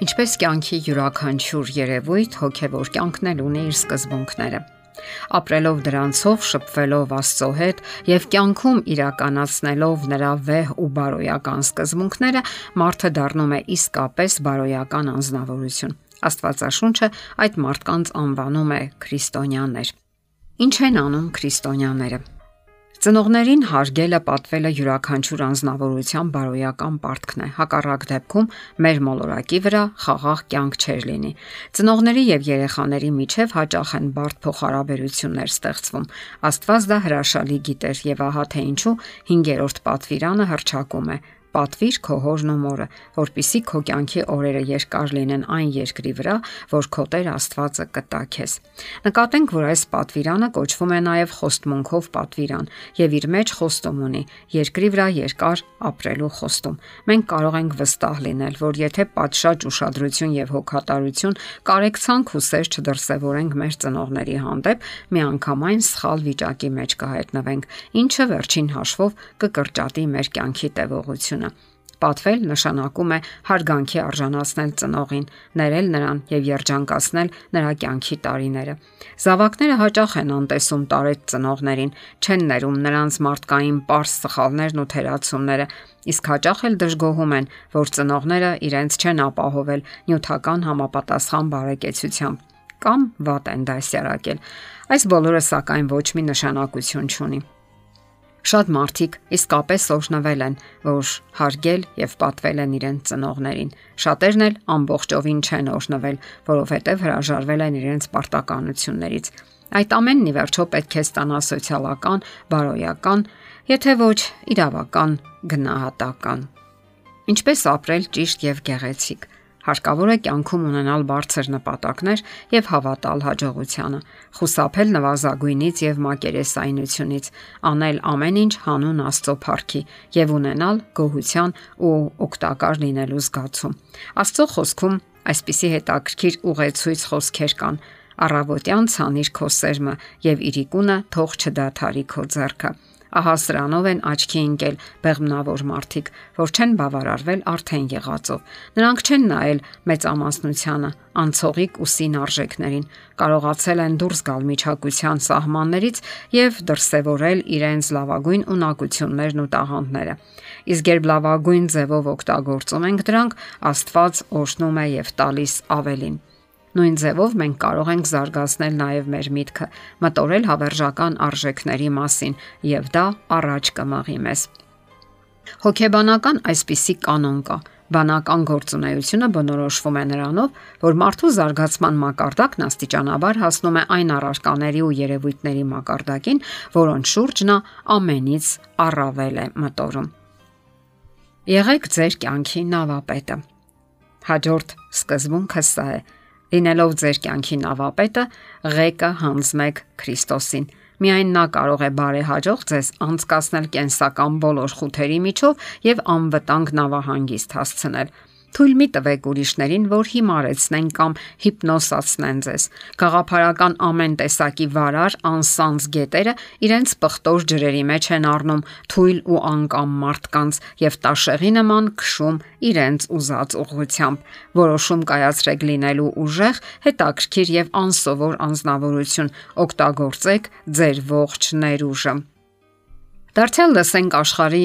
Ինչպես կյանքի յուրաքանչյուր երևույթ հոգևոր կյանքն էլ ունի իր սկզբունքները։ Ապրելով դրանցով, շփվելով Աստծո հետ եւ կյանքում իրականացնելով նրա վեհ ու բարոյական սկզբունքները, մարդը դառնում է իսկապես բարոյական անznավորություն։ Աստվածաշունչը այդ մարդկանց անվանում է քրիստոնյաներ։ Ինչ են անում քրիստոնյաները։ Ծնողներին հարգելը պատվելը յուրաքանչյուր անznավորության բարոյական պարտքն է։ Հակառակ դեպքում մեր մոլորակի վրա խաղաղ կյանք չեր լինի։ Ծնողների եւ երեխաների միջև հաճախ են բարդ փոխհարաբերություններ ստեղծվում։ Աստված դա հրաշալի գիտեր եւ ահա թե ինչու 5-րդ պատվիրանը հրճակում է պատվիր քո հորն ու մորը, որpիսի քո կյանքի օրերը երկար լինեն այն երկրի վրա, որ քո Տեր Աստվածը կտա քեզ։ Նկատենք, որ այս պատվիրանը կոչվում է նաև խոստմունքով պատվիրան եւ իր մեջ խոստում ունի երկրի վրա երկար ապրելու խոստում։ Մենք կարող ենք վստահ լինել, որ եթե պատշաճ ուշադրություն եւ հոգատարություն կարեկցանք ու սեր չդրսևորենք մեր ծնողների հանդեպ, միանգամայն սխալ վիճակի մեջ կհայտնվենք, ինչը վերջին հաշվով կկրճատի մեր կյանքի տևողությունը ողջունությունը։ Պատվել նշանակում է հարգանքի արժանացնել ծնողին, ներել նրան եւ երջանկացնել նրա կյանքի տարիները։ Զավակները հաճախ են անտեսում տարետ ծնողներին, չեն ներում նրանց մարդկային པարս սխալներն ու թերացումները, իսկ հաճախ էլ դժգոհում են, որ ծնողները իրենց չեն ապահովել նյութական համապատասխան բարեկեցությամբ կամ վատ են դասյարակել։ Այս բոլորը սակայն ոչ մի նշանակություն չունի։ Շատ մարդիկ իսկապես օրհնվել են, որ հարգել եւ պատվել են իրենց ծնողներին։ Շատերն էլ ամբողջովին չեն օրհնվել, որովհետեւ հրաժարվել են իրենց պարտականություններից։ Այդ ամենն ի վերջո պետք է ստանա սոցիալական, բարոյական, եթե ոչ իրավական գնահատական։ Ինչպես ապրել ճիշտ եւ գեղեցիկ Հարկավոր է կյանքում ունենալ բարձր նպատակներ եւ հավատալ հաջողությանը, խուսափել նվազագույնից եւ մակերեսայնությունից, անել ամեն ինչ հանուն Աստծո փառքի եւ ունենալ գոհության ու օգտակար լինելու զգացում։ Աստծո խոսքում այսպիսի հետաքրքիր ուղեցույց խոսքեր կան. Առավոտյան ցանիր քո սերմը եւ իրիկունը թող չդադարի քո ձեռքը Ահա սրանով են աչքի ընկել բեղմնավոր մարդիկ, որ չեն բավարարվել արդեն եղածով։ Նրանք չեն նայել մեծամասնությանը, անցողիկ ու սին արժեքներին, կարողացել են դուրս գալ միջակության սահմաններից եւ դրսեւորել իրենց լավագույն ունակություններն ու տաղանդները։ Իսկ երբ լավագույն ձևով օգտագործում ենք դրանք, Աստված օրհնում է եւ տալիս ավելին։ Նույն ձևով մենք կարող ենք զարգացնել նաև մեր միտքը, մտորել հավերժական արժեքների մասին եւ դա առաջ կմաղի մեզ։ Հոգեբանական այսպիսի կանոն կա. բանական գործունեությունը բնորոշվում է նրանով, որ մարդու զարգացման մակարդակն աստիճանաբար հասնում է այն առարկաների ու երևույթների մակարդակին, որոնց շուրջ նա ամենից առավել է մտորում։ Եղեք ձեր կյանքի նավապետը։ Հաջորդ սկզբունքը սա է Լինելով ձեր կյանքի նավապետը, ղեկը հանձնեք Քրիստոսին։ Միայն նա կարող է բարեհաջող ձեզ անցկасնել կենսական բոլոր խութերի միջով եւ անվտանգ նավահանգիստ հասցնել։ Թույլ մի տվեք ուրիշներին, որ հիմարեցնեն կամ հիպնոսացնեն ձեզ։ Գաղափարական ամեն տեսակի վարար անսանձ գետերը իրենց պխտոր ջրերի մեջ են առնում թույլ ու անկամ մարդկանց եւ տաշեղի նման քշում իրենց ուզած ուղղությամբ։ Որոշում կայացրեք լինելու ուժեղ, հետաքրքիր եւ անսովոր անznավորություն օգտագործեք ձեր ողջ ներուժը։ Դարձյալ լսենք աշխարի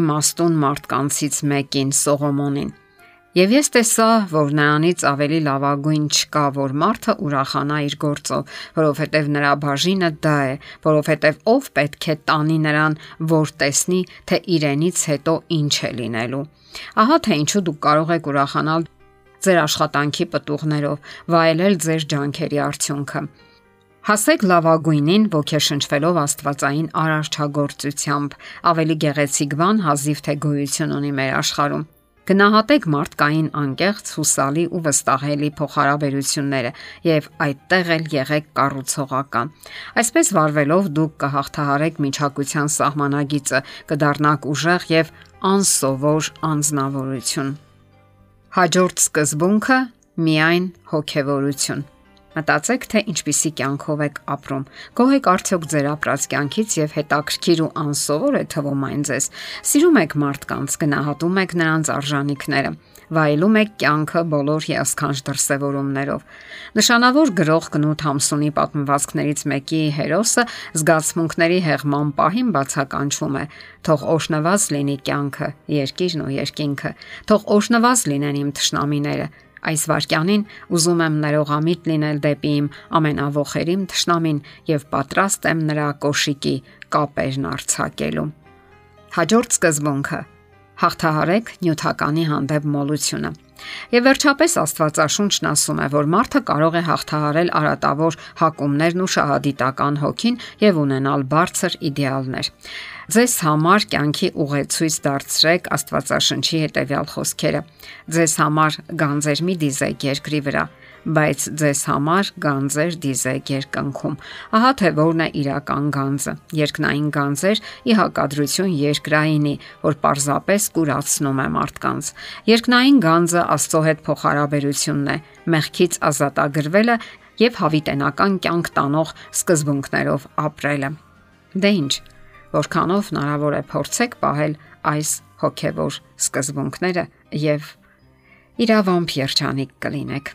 իմաստուն մարդկանցից մեկին Սողոմոնին։ Եվ ես տեսա, որ նրանից ավելի լավագույն չկա, որ մարդը ուրախանա իր գործով, որովհետև նրա բաժինը դա է, որովհետև ով պետք է տանի նրան, որ տեսնի, թե իրենից հետո ինչ է լինելու։ Ահա թե ինչու դուք կարող եք ուրախանալ ձեր աշխատանքի պտուղներով, վայելել ձեր ջանքերի արդյունքը։ Հասեք լավագույնին ոգեշնչվելով Աստվածային արարչագործությամբ։ Ավելի գեղեցիկ բան հազիվ թե գոյություն ունի մեր աշխարհում։ Գնահատեք մարդկային անկեղծ, հուսալի ու վստահելի փոխհարաբերությունները եւ այդտեղ էլ եղեք կառուցողական։ Այսպես վարվելով դուք կհաղթահարեք միջակության սահմանագիծը, կդառնաք ուժեղ եւ անսովոր անznավորություն։ Հաջորդ սկզբունքը միայն հոգեվորություն։ Մտածեք, թե ինչպիսի կյանքով եք ապրում։ Գոհ եք արդյոք ձեր ապրած կյանքից եւ հետաքրքիր ու անսովոր է թվում այն ձեզ։ Սիրում եք մարդկանց, գնահատում եք նրանց արժանինքները վայելում եք կյանքը բոլոր հիասքանչ դրսևորումներով։ Նշանավոր գրող Կնոտ Համսունի պատմվածքներից մեկի հերոսը զգացմունքների հեղման պահին բացականչում է. թող օշնված լինի կյանքը, երկիրն ու երկինքը, թող օշնված լինեն իմ թշնամիները, Այս վարքյանին ուզում եմ ներողամիտ լինել դեպի իմ ամենավոխերիմ թշնամին եւ պատրաստ եմ նրա կոշիկի կապերն արցակելու։ Հաջորդ սկզբունքը. հաղթահարեք նյութականի հանդեպ մոլությունը։ Եվ վերջապես Աստվածաշունչն ասում է, որ մարդը կարող է հաղթահարել արատավոր հակումներն ու շահադիտական հոգին եւ ունենալ բարձր իդեալներ։ Ձեզ համար կյանքի ուղեցույց դարձրեք Աստվածաշնչի հետևյալ խոսքերը։ Ձեզ համար գանձեր մի դիզեք երկրի վրա, բայց ձեզ համար գանձեր դիզեք երկնքում։ Ահա թե որն է իրական գանձը։ Երկնային գանձեր ի հակադրություն երկրայինի, որ պարզապես կուրացնում է մարդկանց։ Երկնային գանձը Աստծո հետ փոխհարաբերությունն է, մեղքից ազատագրվելը եւ հավիտենական կյանք տանող սկզբունքներով ապրելը։ Դե ի՞նչ, որքանով հնարավոր է փորձեք պահել այս հոգեվոր սկզբունքները եւ իրավամբ երջանիկ կլինեք։